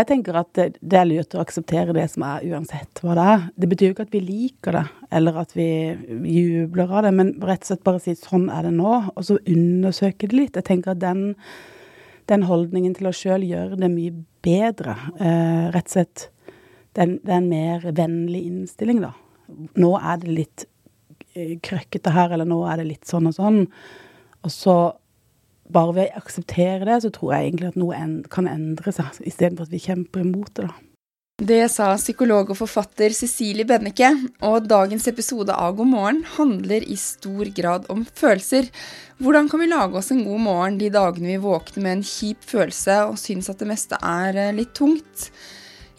Jeg, tenker at det, er lurt å akseptere det som er, uansett hva det er. Det betyr jo ikke at vi liker det, eller at vi jubler av det, men rett og slett bare si sånn er det nå, og så undersøke det litt. Jeg tenker at den, den holdningen til oss sjøl gjør det mye bedre. Eh, rett og slett det er, en- det er en mer vennlig innstilling, da. Nå er det litt eh, krøkkete her, eller nå er det litt sånn og sånn. Og så bare ved å akseptere det, så tror jeg egentlig at noe kan endre seg, istedenfor at vi kjemper imot det. da. Det sa psykolog og forfatter Cecilie Benneke, og dagens episode av God morgen handler i stor grad om følelser. Hvordan kan vi lage oss en god morgen de dagene vi våkner med en kjip følelse og syns at det meste er eh, litt tungt?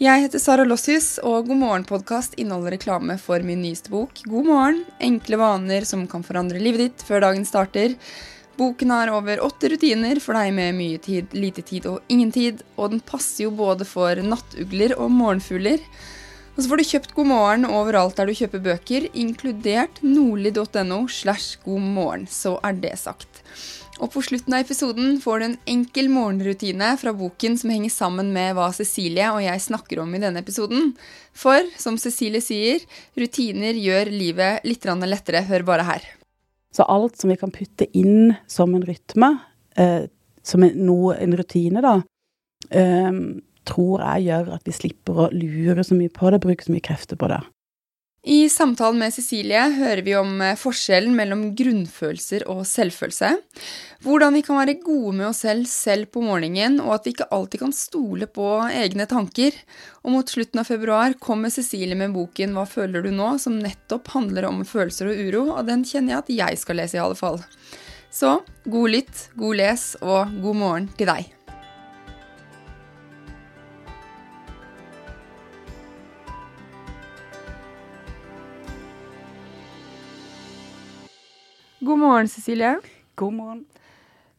Jeg heter Sara Lossius, og God morgen-podkast inneholder reklame for min nyeste bok God morgen enkle vaner som kan forandre livet ditt før dagen starter. Boken har over åtte rutiner for deg med mye tid, lite tid og ingen tid, og den passer jo både for nattugler og morgenfugler. Og så får du kjøpt God morgen overalt der du kjøper bøker, inkludert nordli.no slash god morgen, så er det sagt. Og på slutten av episoden får du en enkel morgenrutine fra boken som henger sammen med hva Cecilie og jeg snakker om i denne episoden. For, som Cecilie sier, rutiner gjør livet litt lettere. Hør bare her. Så alt som vi kan putte inn som en rytme, eh, som en, noe, en rutine, da, eh, tror jeg gjør at vi slipper å lure så mye på det, bruke så mye krefter på det. I samtalen med Cecilie hører vi om eh, forskjellen mellom grunnfølelser og selvfølelse. Hvordan vi kan være gode med oss selv selv på morgenen, og at vi ikke alltid kan stole på egne tanker. Og mot slutten av februar kommer Cecilie med boken Hva føler du nå?, som nettopp handler om følelser og uro, og den kjenner jeg at jeg skal lese i alle fall. Så god lytt, god les og god morgen til deg. God morgen, Cecilie. God morgen.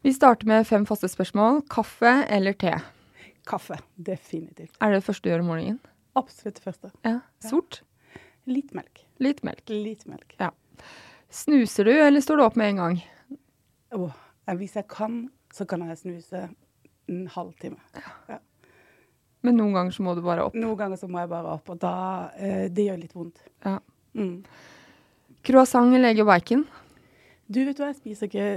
Vi starter med fem faste spørsmål. Kaffe eller te? Kaffe. Definitivt. Er det det første du gjør om morgenen? Absolutt det første. Ja. Sort? Litt melk. Litt melk. Litt melk. Ja. Snuser du, eller står du opp med en gang? Eh, hvis jeg kan, så kan jeg snuse en halvtime. Men noen ganger så må du bare opp. Noen ganger så må jeg bare opp, og da eh, Det gjør litt vondt. Ja. Mm. Croissant eller egg og bacon? Du, vet du hva, jeg spiser ikke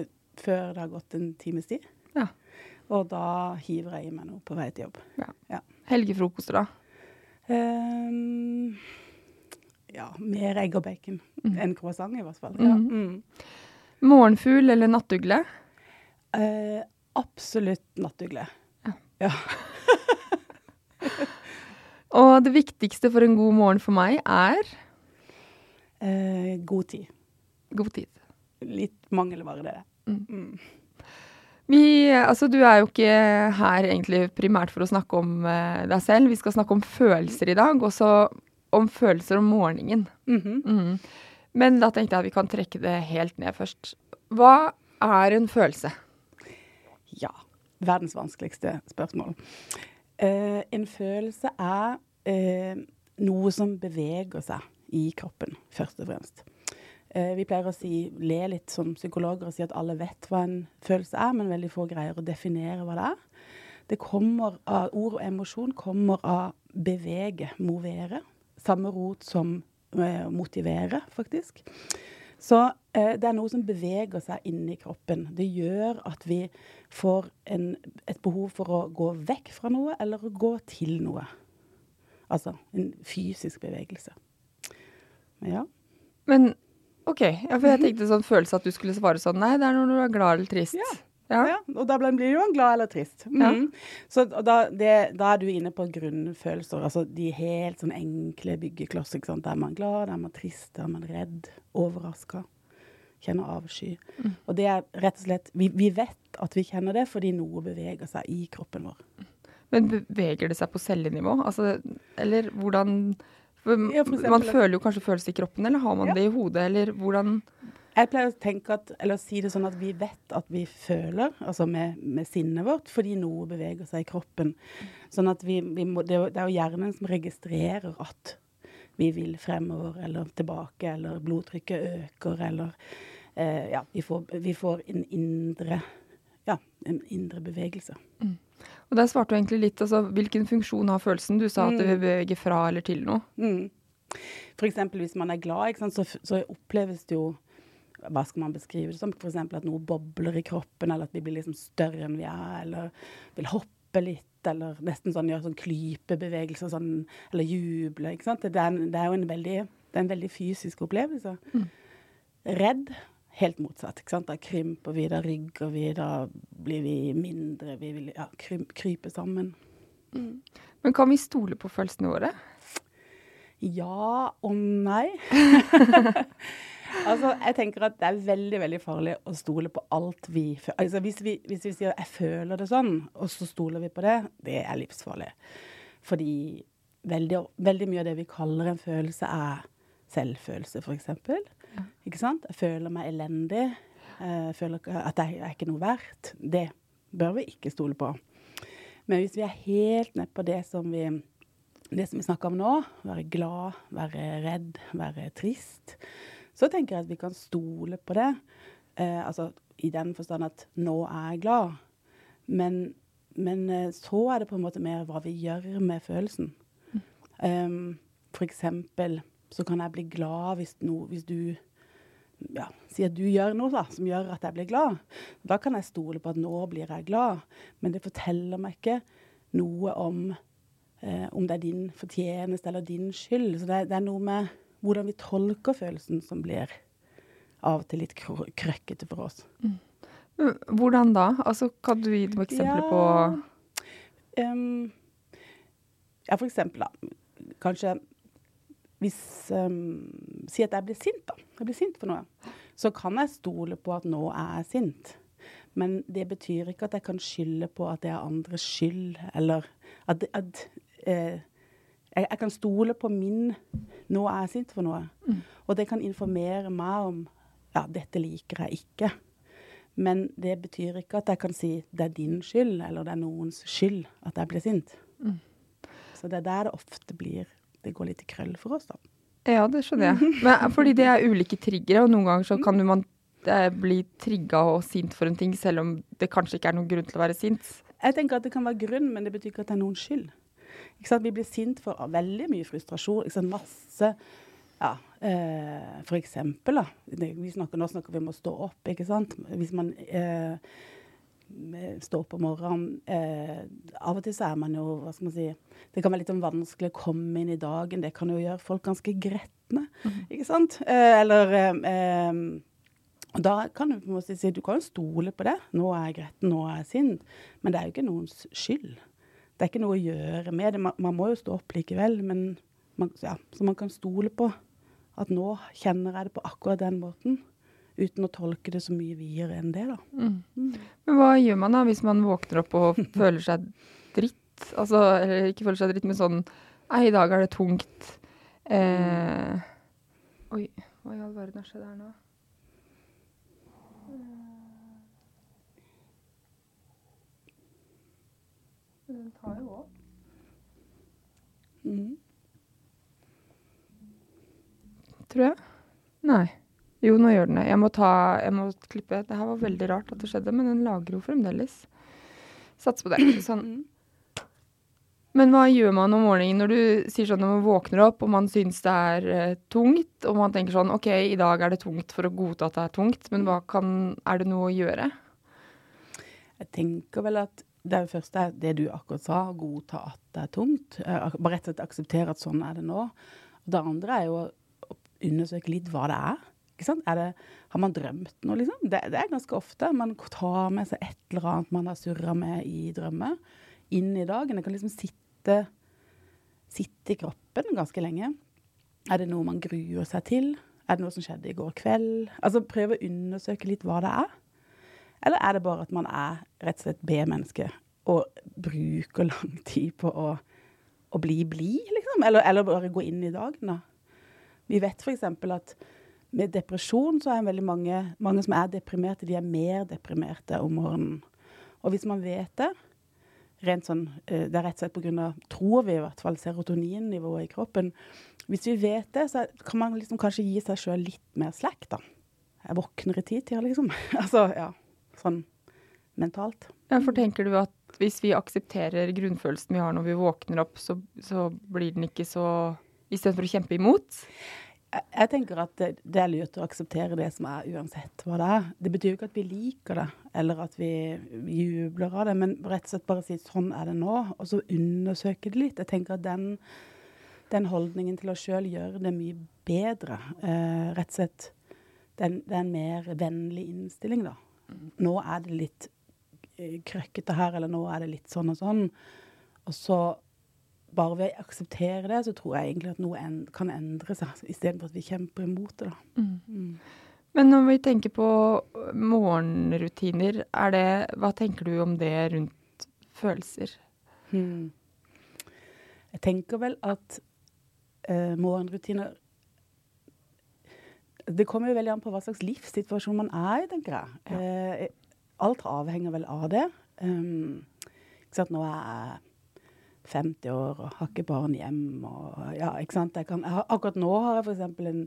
før det har gått en times tid. Ja. Og da hiver jeg i meg noe på vei til jobb. Ja. Helgefrokoster, da? Um, ja, mer egg og bacon enn croissant, i hvert fall. Ja. Mhm. Mm. Morgenfugl eller nattugle? Uh, absolutt nattugle. Ja. Og det viktigste for en god morgen for meg er Uh, god tid. god tid. Litt mangelvare, det. Mm. Vi, altså du er jo ikke her egentlig primært for å snakke om uh, deg selv. Vi skal snakke om følelser i dag, også om følelser om morgenen. Mm -hmm. mm. Men da tenkte jeg at vi kan trekke det helt ned først. Hva er en følelse? Ja. Verdens vanskeligste spørsmål. Uh, en følelse er uh, noe som beveger seg i kroppen, først og fremst. Eh, vi pleier å si, le litt som psykologer og si at alle vet hva en følelse er, men veldig få greier å definere hva det er. Det kommer av, Ord og emosjon kommer av bevege, movere. samme rot som eh, motivere, faktisk. Så eh, det er noe som beveger seg inni kroppen. Det gjør at vi får en, et behov for å gå vekk fra noe, eller å gå til noe. Altså en fysisk bevegelse. Ja. Men OK, ja, for jeg tenkte sånn følelse at du skulle svare sånn Nei, det er når du er glad eller trist. Ja. Ja. Ja, og da blir jo en glad eller trist. Mhm. Så og da, det, da er du inne på grunnfølelser, altså de helt sånn enkle byggeklosser. ikke sant? Der er man glad, der er man trist, der er man redd, overraska, kjenner avsky. Og det er rett og slett vi, vi vet at vi kjenner det fordi noe beveger seg i kroppen vår. Men beveger det seg på cellenivå? Altså, eller hvordan Man føler jo kanskje følelser i kroppen, eller har man Ja. det i hodet, eller hvordan Jeg pleier å tenke at, eller å si det sånn at vi vet at vi føler, altså med, med sinnet vårt, fordi noe beveger seg i kroppen. Sånn at vi, vi må, det, er jo- er hjernen som registrerer at vi vil fremover eller tilbake, eller blodtrykket øker, eller eh, Ja, vi får, vi får en indre ja, en indre bevegelse. Og der svarte du egentlig litt, altså hvilken funksjon har følelsen? Du sa at det bevege fra eller til noe. Mm. Eksempel hvis man er glad, sant, så, så oppleves det jo hva skal man beskrive det som? Eksempel at noe bobler i kroppen, eller at vi blir liksom større enn vi er, eller vil hoppe litt, eller nesten sånn gjøre sånn klypebevegelser, sånn, eller juble. ikke sant? Det er, en, det er jo en veldig, det er en veldig fysisk opplevelse. Redd, helt motsatt. ikke sant? Da krymper vi, da rygger vi, da blir vi mindre, vi vil ja, krype sammen. Men kan vi stole på følelsene våre? Ja og nei. altså, jeg tenker at det er veldig veldig farlig å stole på alt vi føler. Altså, hvis, vi, hvis vi sier 'jeg føler det sånn', og så stoler vi på det, det er livsfarlig. Fordi veldig, veldig mye av det vi kaller en følelse, er selvfølelse, f.eks. Ikke sant? Jeg føler meg elendig. Jeg føler at jeg er ikke noe verdt. Det bør vi ikke stole på. Men hvis vi er helt nede på det som vi det som vi snakker om nå, være glad, være redd, være trist, så tenker jeg at vi kan stole på det. Eh, altså i den forstand at nå er jeg glad. Men, men eh, så er det på en måte mer hva vi gjør med følelsen. Um, for eksempel så kan jeg bli glad hvis, no, hvis du ja, at du gjør noe da, som gjør at jeg blir glad. Da kan jeg stole på at nå blir jeg glad. Men det forteller meg ikke noe om eh, om det er din fortjeneste eller din skyld. Så det, det er noe med hvordan vi tolker følelsen som blir av og til litt kr krøkkete for oss. Mm. Hvordan da? Altså, kan du gi noen eksempler på um, ja, for eksempel, da. Kanskje hvis um, Si at jeg blir sint, da. Jeg blir sint for noe. Så kan jeg stole på at nå er jeg sint. Men det betyr ikke at jeg kan skylde på at det er andres skyld, eller at, at eh, jeg, jeg kan stole på min Nå er jeg sint for noe. Og det kan informere meg om ja, dette liker jeg ikke. Men det betyr ikke at jeg kan si det er din skyld, eller det er noens skyld at jeg blir sint. Så det er der det ofte blir Det går litt i krøll for oss, da. Ja, det skjønner jeg. Men, fordi det er ulike triggere, og noen ganger så kan man eh, bli trigga og sint for en ting, selv om det kanskje ikke er noen grunn til å være sint. Jeg tenker at det kan være grunn, men det betyr ikke at det er noens skyld. Ikke sant? Vi blir sint for veldig mye frustrasjon. Masse ja, eh, For eksempel, da. Vi snakker, nå snakker vi om å stå opp, ikke sant. Hvis man eh, står opp om morgenen eh, Av og til så er man jo Hva skal man si Det kan være litt sånn vanskelig å komme inn i dagen. Det kan jo gjøre folk ganske gretne, ikke sant. Eh, eller eh, eh, da kan du på en måte si du kan jo stole på det. Nå er jeg gretten, nå er jeg sint. Men det er jo ikke noens skyld. Det er ikke noe å gjøre med det. Man, man må jo stå opp likevel. Men man, ja, så man kan stole på at nå kjenner jeg det på akkurat den måten. Uten å tolke det så mye videre enn det, da. Men hva gjør man da hvis man våkner opp og føler seg dritt? Altså, eller ikke føler seg dritt, men sånn Nei, i dag er det tungt. Eh, oi, hva i all verden har skjedd her nå? Den tar jo opp. Mm. Tror jeg. Nei. Jo, nå gjør den det. Jeg må, ta, jeg må klippe. Det her var veldig rart at det skjedde, men den lager jo fremdeles. Sats på det. Sånn. Men hva gjør man om morgenen når du sier sånn når man våkner opp og man syns det er uh, tungt, og man tenker sånn OK, i dag er det tungt for å godta at det er tungt, men hva kan Er det noe å gjøre? Jeg tenker vel at det første er det, det du akkurat sa, godta at det er tungt. Eh, bare rett og slett akseptere at sånn er det nå. Det andre er jo å undersøke litt hva det er. Det, har man drømt noe, liksom? Det, det, er ganske ofte. Man tar med seg et eller annet man har surra med i drømmer, inn i dagen. Det kan liksom sitte, sitte i kroppen ganske lenge. Er det noe man gruer seg til? Er det noe som skjedde i går kveld? Altså prøve å undersøke litt hva det er. Eller er det bare at man er rett og slett B-menneske og bruker lang tid på å, å bli blid, liksom? Eller, eller, bare gå inn i dagen, da. Vi vet f.eks. at med depresjon så er veldig mange, mange som er deprimerte, de er mer deprimerte om morgenen. Og hvis man vet det, rent sånn, eh, det er rett og slett pga. tror vi i hvert fall, serotoninnivået i kroppen. Hvis vi vet det, så kan man liksom kanskje gi seg sjøl litt mer slack, da. Jeg våkner i tid, liksom. altså, ja sånn mentalt. Ja, for tenker du at hvis vi aksepterer grunnfølelsen vi har når vi våkner opp, så, så blir den ikke så Istedenfor å kjempe imot? Jeg, tenker at det, det, er lurt å akseptere det som er, uansett hva det er. Det betyr jo ikke at vi liker det, eller at vi jubler av det, men rett og slett bare si sånn er det nå, og så undersøke det litt. Jeg tenker at den, den holdningen til oss sjøl gjør det mye bedre. Eh, rett og slett det er en mer vennlig innstilling, da nå er det litt eh, krøkkete her, eller nå er det litt sånn og sånn. Og så bare ved å akseptere det, så tror jeg egentlig at noe en, kan endre seg, istedenfor at vi kjemper imot det. da. Mm. Mm. Men når vi tenker på morgenrutiner, er det, hva tenker du om det rundt følelser? Hmm. Jeg tenker vel at uh, morgenrutiner det kommer jo veldig an på hva slags livssituasjon man er i, tenker jeg. Ja. Eh, alt avhenger vel av det. Um, ikke sant? Nå er jeg 50 år og har ikke barn hjem. Og, ja, ikke sant? Kan, har, akkurat nå har jeg f.eks. En,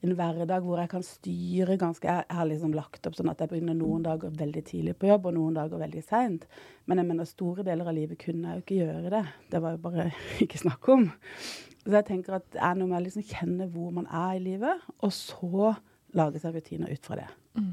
en hverdag hvor jeg kan styre ganske Jeg har liksom lagt opp sånn at jeg begynner noen dager veldig tidlig på jobb og noen dager veldig seint. Men jeg mener store deler av livet kunne jeg jo ikke gjøre det. Det var jo bare ikke snakk om. Så jeg tenker at det er noe med å liksom kjenne hvor man er i livet, og så lage seg rutiner ut fra det. Mm.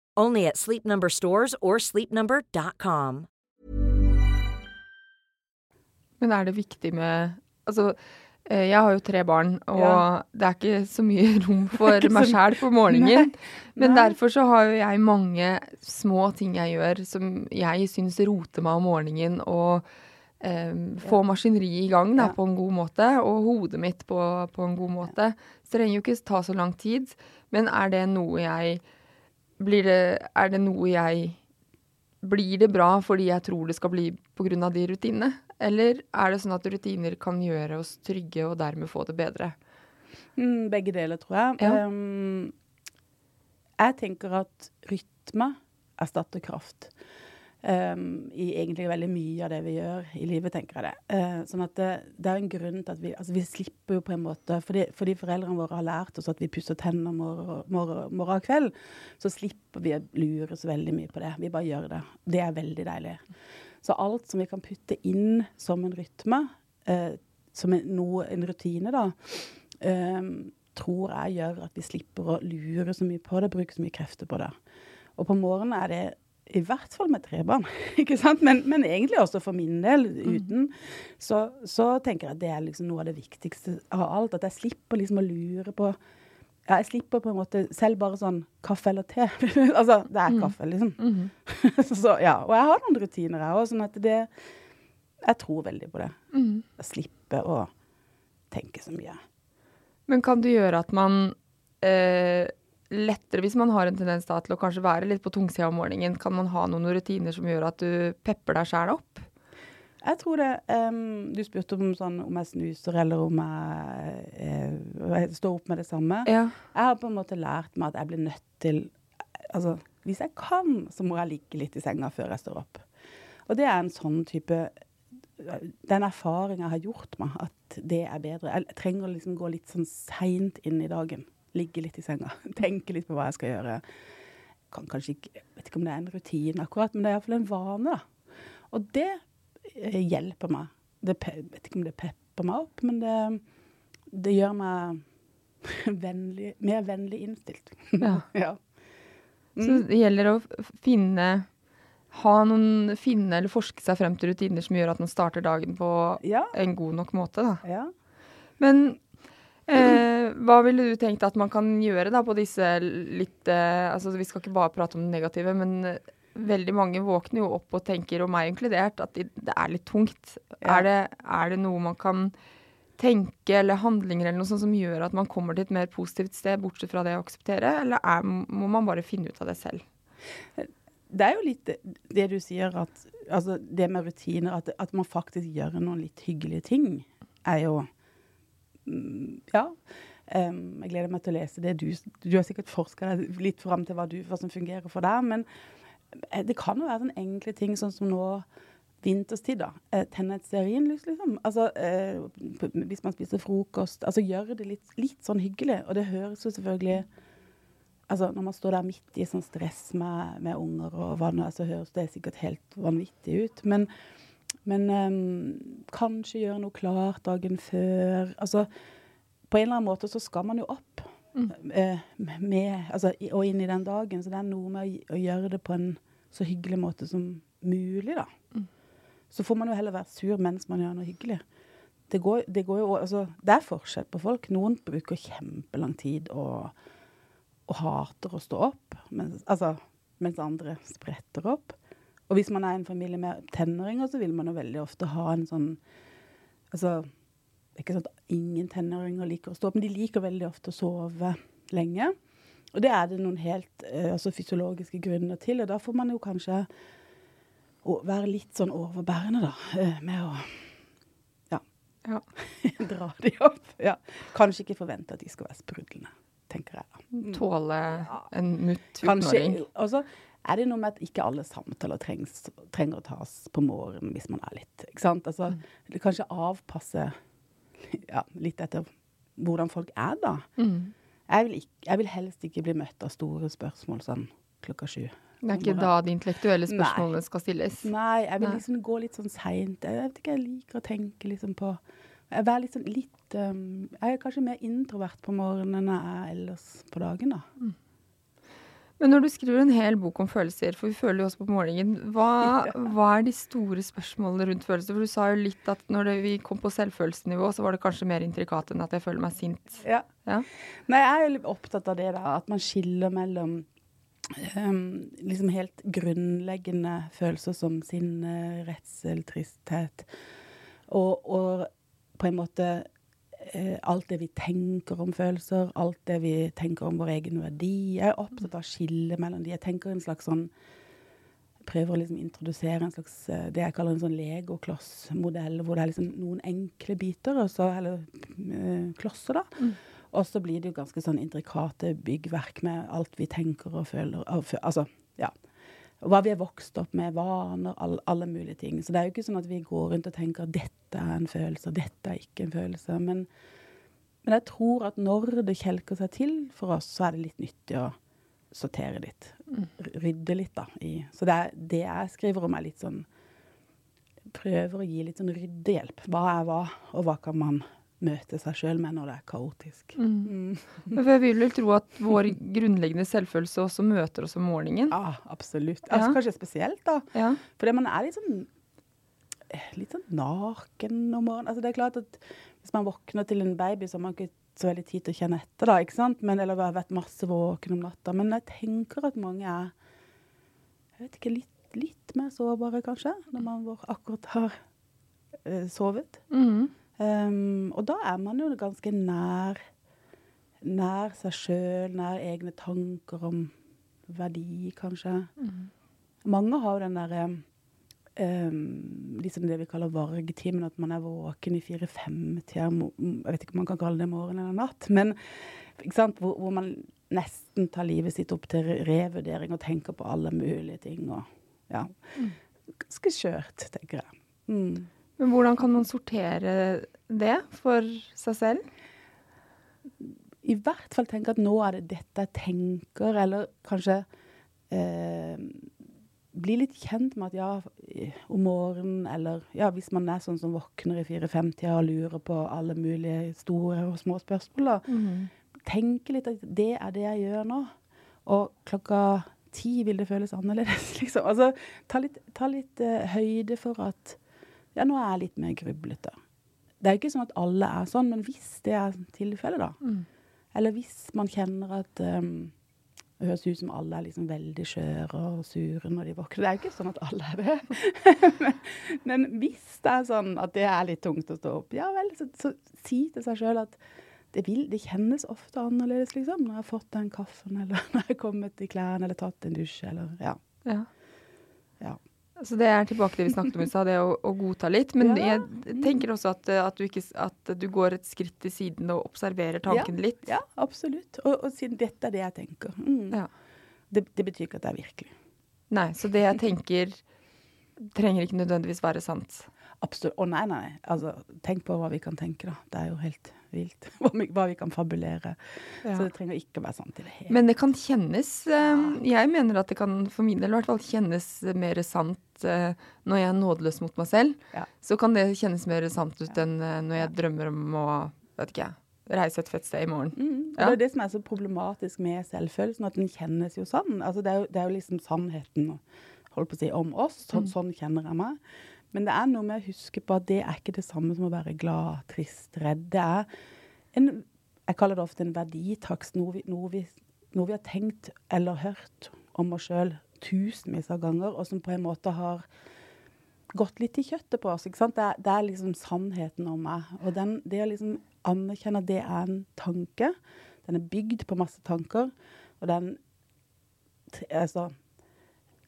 Only at Sleep Number stores or sleepnumber.com. Men er det viktig med Altså, eh, jeg har jo tre barn, og ja. det er ikke så mye rom for meg sjæl på morgenen. Nei. Men Nei. derfor så har jo jeg mange små ting jeg gjør som jeg syns roter meg om morgenen, og um, få ja. maskineriet i gang da, ja. på en god måte, og hodet mitt på, på en god måte. Så det trenger jo ikke ta så lang tid, men er det noe jeg blir det, er det noe jeg Blir det bra fordi jeg tror det skal bli pga. de rutinene? Eller er det sånn at rutiner kan gjøre oss trygge og dermed få det bedre? Mm, begge deler, tror jeg. Ja. Um, jeg tenker at rytme erstatter kraft um, i egentlig veldig mye av det vi gjør i livet, tenker jeg det. Uh, sånn at det, det, er en grunn til at vi altså vi slipper jo på en måte Fordi, fordi foreldrene våre har lært oss at vi pusser tenner morgen, morgen, morgen og kveld, så slipper vi å lures veldig mye på det. Vi bare gjør det. Det er veldig deilig. Så alt som vi kan putte inn som en rytme, uh, som en, noe, en rutine, da, um, tror jeg gjør at vi slipper å lure så mye på det, bruke så mye krefter på det. Og på morgenen er det i hvert fall med tre barn, ikke sant? Men, men, egentlig også for min del, uten. Så, så, tenker jeg at det er liksom noe av det viktigste av alt. At jeg slipper liksom å lure på ja, jeg slipper på en måte selv bare sånn kaffe eller te. altså, det er kaffe, liksom. Mm -hmm. så ja. Og jeg har noen rutiner, jeg òg, sånn at det Jeg tror veldig på det. Mm. Jeg slipper å tenke så mye. Men kan det gjøre at man eh, lettere, hvis man har en tendens da, til å kanskje være litt på tungsida om morgenen, kan man ha noen rutiner som gjør at du pepper deg sjæl opp? Jeg tror det um, Du spurte om, sånn, om jeg snuser eller om jeg, uh, står opp med det samme. Ja. Jeg har på en måte lært meg at jeg blir nødt til Altså, hvis jeg kan, så må jeg ligge litt i senga før jeg står opp. Og det er en sånn type Den erfaringa har gjort meg, at det er bedre. Jeg trenger å liksom gå litt sånn seint inn i dagen. Ligge litt i senga. Tenke litt på hva jeg skal gjøre. Kan kanskje ikke, vet ikke om det er en rutine akkurat, men det er iallfall en vane. da. Og det Eh, hjelper meg. Det, vet ikke om det pepper meg opp, men det, det gjør meg vennlig, mer vennlig innstilt. Ja. ja. Mm. Så det gjelder å finne ha noen, finne eller forske seg frem til rutiner som gjør at man starter dagen på ja. en god nok måte. Da. Ja. Men eh, hva ville du tenkt at man kan gjøre da på disse litt eh, altså Vi skal ikke bare prate om det negative, men veldig mange våkner jo opp og tenker, og meg inkludert, at det er litt tungt. Ja. Er, det, er, det, noe man kan tenke eller handlinger eller noe sånt som gjør at man kommer til et mer positivt sted, bortsett fra det å akseptere, eller er, må man bare finne ut av det selv? Det er jo litt det du sier, at altså det med rutiner, at, at man faktisk gjør noen litt hyggelige ting, er jo Ja. Um, jeg gleder meg til å lese det du Du har sikkert forska deg litt fram til hva, du, hva som fungerer for deg. men Eh, det kan jo være sånne enkle ting, sånn som nå vinterstid, da. Eh, tenne et stearinlys, liksom. Altså, eh, hvis man spiser frokost. Altså gjøre det litt, litt, sånn hyggelig. Og det høres jo selvfølgelig Altså når man står der midt i sånn stress med, med unger og hva nå så høres det sikkert helt vanvittig ut. Men, men um, kanskje gjøre noe klart dagen før. Altså på en eller annen måte så skal man jo opp. Mm. Med, altså, og inn i den dagen. Så det er noe med å, å, gjøre det på en så hyggelig måte som mulig, da. Mm. Så får man jo heller være sur mens man gjør noe hyggelig. Det, går, det, går jo, altså, det er forskjell på folk. Noen bruker kjempelang tid og, og hater å stå opp, mens, altså, mens andre spretter opp. Og hvis man er en familie med tenåringer, så vil man jo veldig ofte ha en sånn Altså det er ikke sånn at ingen tenåringer liker å stå opp, men de liker veldig ofte å sove lenge. Og det er det noen helt uh, altså fysiologiske grunner til. Og da får man jo kanskje være litt sånn overbærende, da, uh, med å ja, ja. dra de opp. Ja. Kanskje ikke forvente at de skal være sprudlende, tenker jeg. Mm. Tåle en mutt 14-åring. Og så er det noe med at ikke alle samtaler trengs, trenger å tas på morgenen hvis man er litt ikke sant? Altså, mm. Kanskje avpasse ja, litt etter hvordan folk er, da. Mm. Jeg, vil ikke, jeg, vil helst ikke bli møtt av store spørsmål sånn klokka sju. Det er ikke da de intellektuelle spørsmålene Nei. skal stilles? Nei, jeg vil liksom gå litt sånn seint. Jeg vet ikke, jeg liker å tenke liksom på Jeg er litt sånn litt um, Jeg er kanskje mer introvert på morgenen enn jeg er ellers på dagen, da. Mm. Men når du skriver en hel bok om følelser, for vi føler jo også på målingen, hva, hva, er de store spørsmålene rundt følelser? For du sa jo litt at når det, vi kom på selvfølelsesnivå, så var det kanskje mer intrikat enn at jeg føler meg sint. Ja. ja. Nei, jeg er jo litt opptatt av det, da. At man skiller mellom um, liksom helt grunnleggende følelser som sinne, redsel, tristhet, og, og på en måte alt det vi tenker om følelser, alt det vi tenker om vår egen verdi. Jeg er opptatt av skille mellom de. Jeg tenker en slags sånn Prøver å liksom introdusere en slags eh, det jeg kaller en sånn legoklossmodell, hvor det er liksom noen enkle biter, så, eller øh, klosser, da. Mm. Og så blir det jo ganske sånn intrikate byggverk med alt vi tenker og føler. Altså, ja. Hva vi er vokst opp med, vaner, all, alle mulige ting. Så det er jo ikke sånn at vi går rundt og tenker at dette er en følelse, og dette er ikke en følelse. Men, men, jeg tror at når det kjelker seg til for oss, så er det litt nyttig å sortere litt. Mm. Rydde litt, da. I. Så det, er, det, jeg skriver om, er litt sånn Prøver å gi litt sånn ryddehjelp. Hva er hva, og hva kan man møte seg sjøl med når det er kaotisk. Mm. Mm. Jeg vil vel tro at vår grunnleggende selvfølelse også møter oss om morgenen. Ja, absolutt. Altså, Ja. Kanskje spesielt, da. Ja. Fordi man er litt sånn eh, litt sånn naken om morgenen. Altså, det er klart at hvis man våkner til en baby, så har man ikke så veldig tid til å kjenne etter, da, ikke sant? Men, eller har vært masse våken om natta. Men jeg tenker at mange er jeg vet ikke, litt, litt mer sårbare, kanskje, når man akkurat har uh, sovet. Mhm. Um, og da er man jo ganske nær, nær seg sjøl, nær egne tanker om verdi, kanskje. Mange har jo den derre um, liksom det vi kaller vargtimen, at man er våken i fire-fem-tida. Jeg vet ikke om man kan kalle det morgen eller natt, men? Hvor, hvor man nesten tar livet sitt opp til revurdering og tenker på alle mulige ting. Og, ja. Ganske skjørt, tenker jeg. Mm. Men hvordan kan man sortere det for seg selv? i hvert fall tenke at nå er det dette jeg tenker, eller kanskje eh, bli litt kjent med at ja, om morgenen, eller ja, hvis man er sånn som våkner i fire-fem-tida og lurer på alle mulige store og små spørsmål, da, tenke litt at det er det jeg gjør nå, og klokka ti vil det føles annerledes, liksom. Altså, ta litt, ta litt eh, høyde for at ja, nå er jeg litt mer grublete. Det er jo ikke sånn at alle er sånn, men hvis det er tilfellet, da, eller hvis man kjenner at um, det høres ut som alle er liksom veldig skjøre og sure når de våkner. Det er jo ikke sånn at alle er det. men, men hvis det er sånn at det er litt tungt å stå opp, ja vel, så, så si til seg sjøl at det, vil, det kjennes ofte annerledes, liksom, når jeg har fått den kaffen, eller når jeg har kommet i klærne, eller tatt en dusj, eller ja. Ja. Ja. Så det er tilbake til det vi snakket om i stad, det å, å godta litt. Men Ja. jeg tenker også at, at, du ikke, at du går et skritt til siden og observerer tankene litt. Ja, absolutt. Og, og siden dette er det jeg tenker. Mm. Ja. Det, det betyr ikke at det er virkelig. Nei, så det jeg tenker trenger ikke nødvendigvis være sant. Absolutt. Å nei, nei. Altså, tenk på hva vi kan tenke, da. Det er jo helt vilt. Hva vi, hva vi kan fabulere. Ja. Så det trenger ikke å være sant i det hele Men det kan kjennes eh, Jeg mener at det kan for min del i hvert fall kjennes mer sant eh, når jeg er nådeløs mot meg selv. Ja. Så kan det kjennes mer sant ut enn eh, når jeg drømmer om å vet ikke reise et fett sted i morgen. Mm. Ja. Det er det som er så problematisk med selvfølelsen, at den kjennes jo sann. Altså, det, er jo, det er jo liksom sannheten holdt på å si, om oss. Sånn, sånn kjenner jeg meg. Men det er noe med å huske på at det er ikke det samme som å være glad, trist, redd. Det er en Jeg kaller det ofte en verditakst. Noe vi, noe vi, noe vi har tenkt eller hørt om oss sjøl tusenvis av ganger, og som på en måte har gått litt i kjøttet på oss. ikke sant? Det er, det er liksom sannheten om meg. Og den, det å liksom anerkjenne at det er en tanke, den er bygd på masse tanker, og den altså,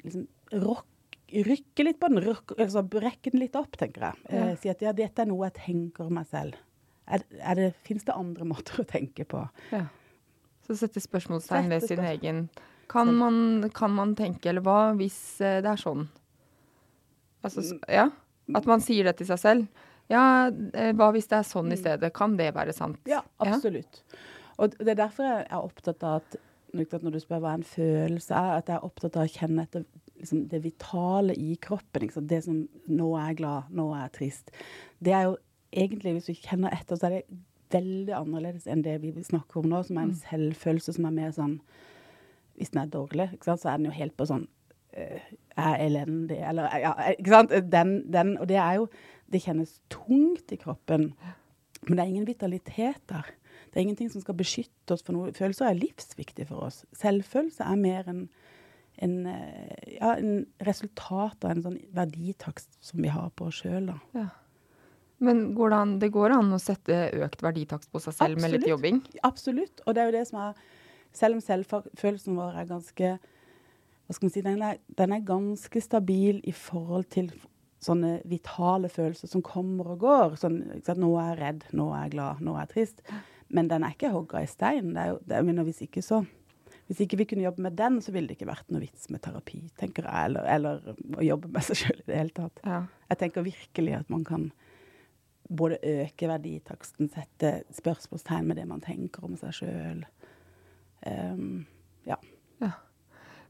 liksom rock, rykke litt på den, rykke, altså brekke den litt opp, tenker jeg. Eh, si at ja, dette er noe jeg tenker meg selv. Er, er det, Fins det andre måter å tenke på? Ja. Så sette spørsmålstegn ved sin spørsmål- egen kan man, kan man tenke, eller hva hvis eh, det er sånn? Altså, ja? At man sier det til seg selv. Ja, eh, hva hvis det er sånn i stedet? Kan det være sant? Ja, absolutt. Og det er derfor jeg er opptatt av at når du spør hva en følelse er, at jeg er opptatt av å kjenne etter liksom, det vitale i kroppen. Liksom. Det som 'nå er jeg glad', 'nå er jeg trist'. Det er jo egentlig, hvis du kjenner etter, så er det veldig annerledes enn det vi snakker om nå, som er en selvfølelse som er mer sånn Hvis den er dårlig, så er den jo helt på sånn øh, er elendig, eller ja, ikke sant? Den, den, og det er jo Det kjennes tungt i kroppen, men det er ingen vitalitet der. Det er ingenting som skal beskytte oss for noe. Følelser er livsviktig for oss. Selvfølelse er mer en, en, eh, ja, en resultat av en sånn verditakst som vi har på oss sjøl, da. Ja. Men går det, an, det går an å sette økt verditakst på seg selv med litt jobbing? Absolutt. Og det er jo det som er Selv om selvfølelsen vår er ganske Hva skal man si Den er, den er ganske stabil i forhold til sånne vitale følelser som kommer og går. Sånn? Nå er jeg redd, nå er jeg glad, nå er jeg trist. Men den er ikke hogga i stein. Det er jo, det, er, men hvis ikke så hvis ikke vi kunne jobbe med den, så ville det ikke vært noe vits med terapi, tenker jeg. Eller, eller å jobbe med seg sjøl i det hele tatt. Ja. Jeg tenker virkelig at man kan både øke verditaksten, sette spørsmålstegn med det man tenker om seg sjøl. ja.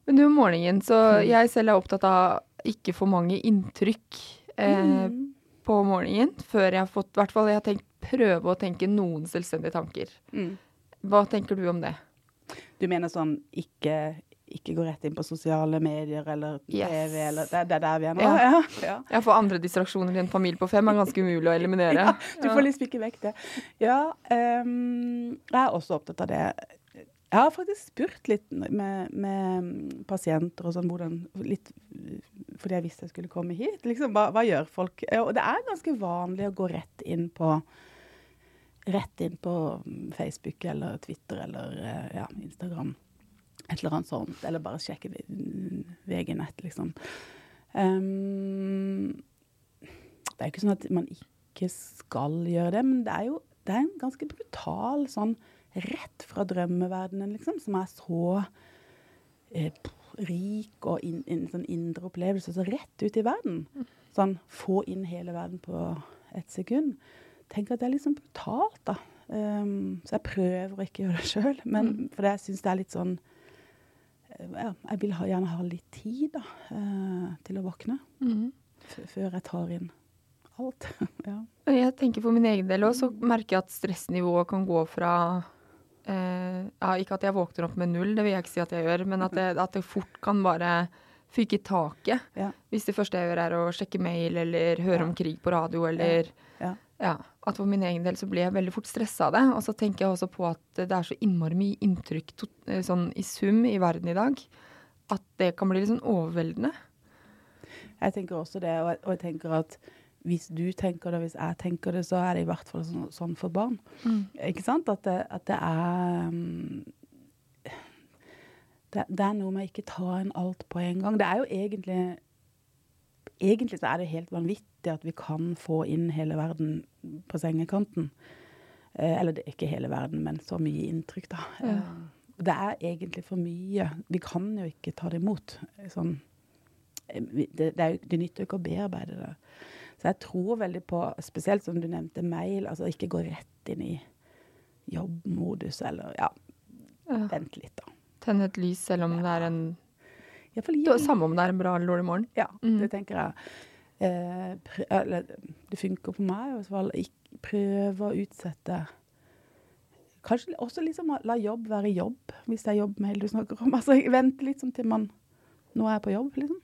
Men du, om morgenen, så Mm. jeg selv er opptatt av ikke for mange inntrykk. Eh, Mm. på morgenen før jeg har fått I hvert fall jeg har tenkt prøve å tenke noen selvstendige tanker. Mm. Hva tenker du om det? Du mener sånn ikke, ikke gå rett inn på sosiale medier eller Yes. TV, eller det, det er der vi er nå? Ja. Ja. ja. Får andre distraksjoner i en familie på fem er ganske umulig å eliminere. Ja, du får liksom ikke vekk det. Ja, um, jeg er også opptatt av det. Jeg har faktisk spurt litt med, med pasienter og sånn, hvordan litt, Fordi jeg visste jeg skulle komme hit. Liksom, hva, hva gjør folk? Og det er ganske vanlig å gå rett inn på Rett inn på Facebook eller Twitter eller eh, ja, Instagram. Et eller annet sånt. Eller bare sjekke VG-nett, liksom. Um, det er jo ikke sånn at man ikke skal gjøre det, men det er jo det er en ganske brutal sånn rett fra drømmeverdenen, liksom, som er så eh, rik og in, in, sånn indre opplevelse, så rett ut i verden. Sånn få inn hele verden på ett sekund. Tenk at det er litt sånn brutalt, da. Um, så jeg prøver å ikke gjøre det sjøl, men for jeg syns det er litt sånn eh, ja, Jeg vil ha, gjerne ha litt tid da, uh, til å våkne. mm. før jeg tar inn alt. ja. Jeg tenker for min egen del òg, så merker jeg at stressnivået kan gå fra Uh, ja, Ikke at jeg våkner opp med null, det vil jeg ikke si at jeg gjør, men at det, at det fort kan bare fyke i taket. Ja. Hvis det første jeg gjør er å sjekke mail eller høre om krig på radio eller Ja. At for min egen del så blir jeg veldig fort stressa av det. Og så tenker jeg også på at det er så innmari mye inntrykk to, eh, sånn i sum i verden i dag at det kan bli litt sånn overveldende. Jeg tenker også det, og jeg, og jeg tenker at hvis du tenker det, hvis jeg tenker det, så er det i hvert fall sånn, sånn for barn. Ikke sant? At det, at det er um, det, det er noe med ikke ta inn alt på en gang. Det er jo egentlig Egentlig så er det helt vanvittig at vi kan få inn hele verden på sengekanten. Eh, eller det er ikke hele verden, men så mye inntrykk, da. Ja. Eh, det er egentlig for mye. Vi kan jo ikke ta det imot. Sånn eh, det, det, er det nytter jo ikke å bearbeide det. Så jeg tror veldig på, spesielt som du nevnte, mail, altså ikke gå rett inn i jobbmodus, eller ja, Ja. vent litt, da. Tenne et lys selv om det er en Er Samme om det er en bra eller dårlig morgen. Ja, Mm. det tenker jeg. Eh, eller, det funker på meg i hvert fall. Prøve å utsette Kanskje også liksom la jobb være jobb, hvis det er jobbmail du snakker om. Altså vente litt sånn til man Nå er jeg på jobb, liksom.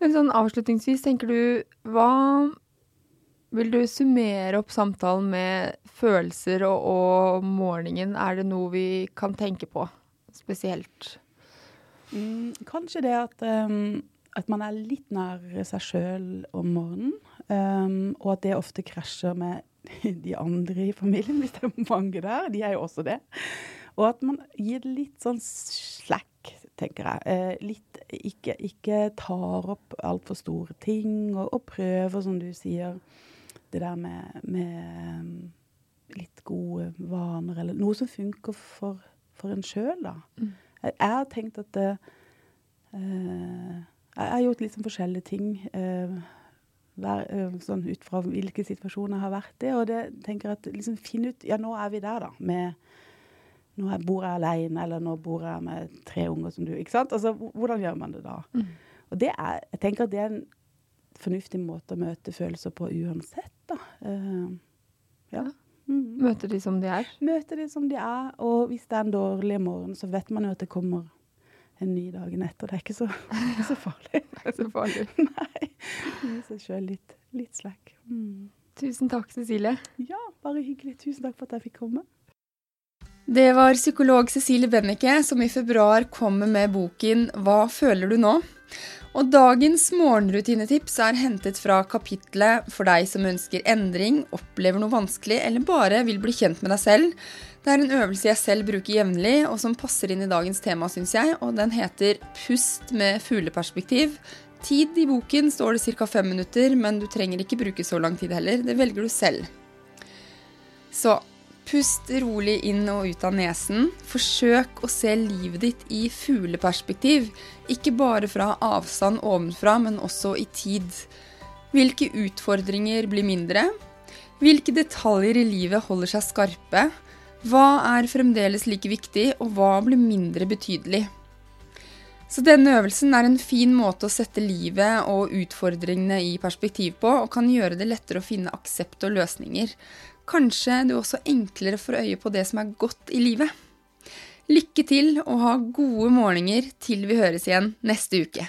Men sånn avslutningsvis, tenker du Hva vil du summere opp samtalen med følelser og, og morgenen? Er det noe vi kan tenke på spesielt? Mm, kanskje det at, um, at man er litt nær seg sjøl om morgenen. Um, og at det ofte krasjer med de andre i familien, hvis det er mange der. De er jo også det. Og at man gir litt sånn slack, tenker jeg. Eh, litt ikke, ikke tar opp altfor store ting, og, og prøver, som du sier, det der med, med um, litt gode vaner, eller noe som funker for, for en sjøl, da. Jeg, jeg har tenkt at det, eh, Jeg har gjort litt sånn forskjellige ting. eh, hver, eh, sånn ut fra hvilke situasjoner jeg har vært i. Og det tenker at liksom finne ut Ja, nå er vi der, da. Med Nå bor jeg alene, eller nå bor jeg med tre unger som du. Ikke sant? Altså, hvordan gjør man det da? Og det er Jeg tenker at det er en fornuftig måte å møte følelser på uansett, da. Eh, ja. Mm. Møter de som de er? Møte de som de er, og hvis det er en dårlig morgen, så vet man jo at det kommer en ny dagen etter. Det er ikke så, så farlig. Det er så farlig. Nei. Gi seg sjøl litt, litt slack. Mm. Tusen takk, Cecilie. Ja, bare hyggelig. Tusen takk for at jeg fikk komme. Det var psykolog Cecilie Bennike som i februar kommer med boken Hva føler du nå? Og dagens morgenrutinetips er hentet fra kapitlet For deg som ønsker endring, opplever noe vanskelig eller bare vil bli kjent med deg selv. Det er en øvelse jeg selv bruker jevnlig, og som passer inn i dagens tema, syns jeg. Og den heter Pust med fugleperspektiv. Tid i boken står det ca. fem minutter, men du trenger ikke bruke så lang tid heller. Det velger du selv. Så pust rolig inn og ut av nesen. Forsøk å se livet ditt i fugleperspektiv. Ikke bare fra avstand ovenfra, men også i tid. Hvilke utfordringer blir mindre? Hvilke detaljer i livet holder seg skarpe? Hva er fremdeles like viktig, og hva blir mindre betydelig? Så denne øvelsen er en fin måte å sette livet og utfordringene i perspektiv på, og kan gjøre det lettere å finne aksept og løsninger. Kanskje du også enklere får øye på det som er godt i livet. Lykke til og ha gode morgener til vi høres igjen neste uke.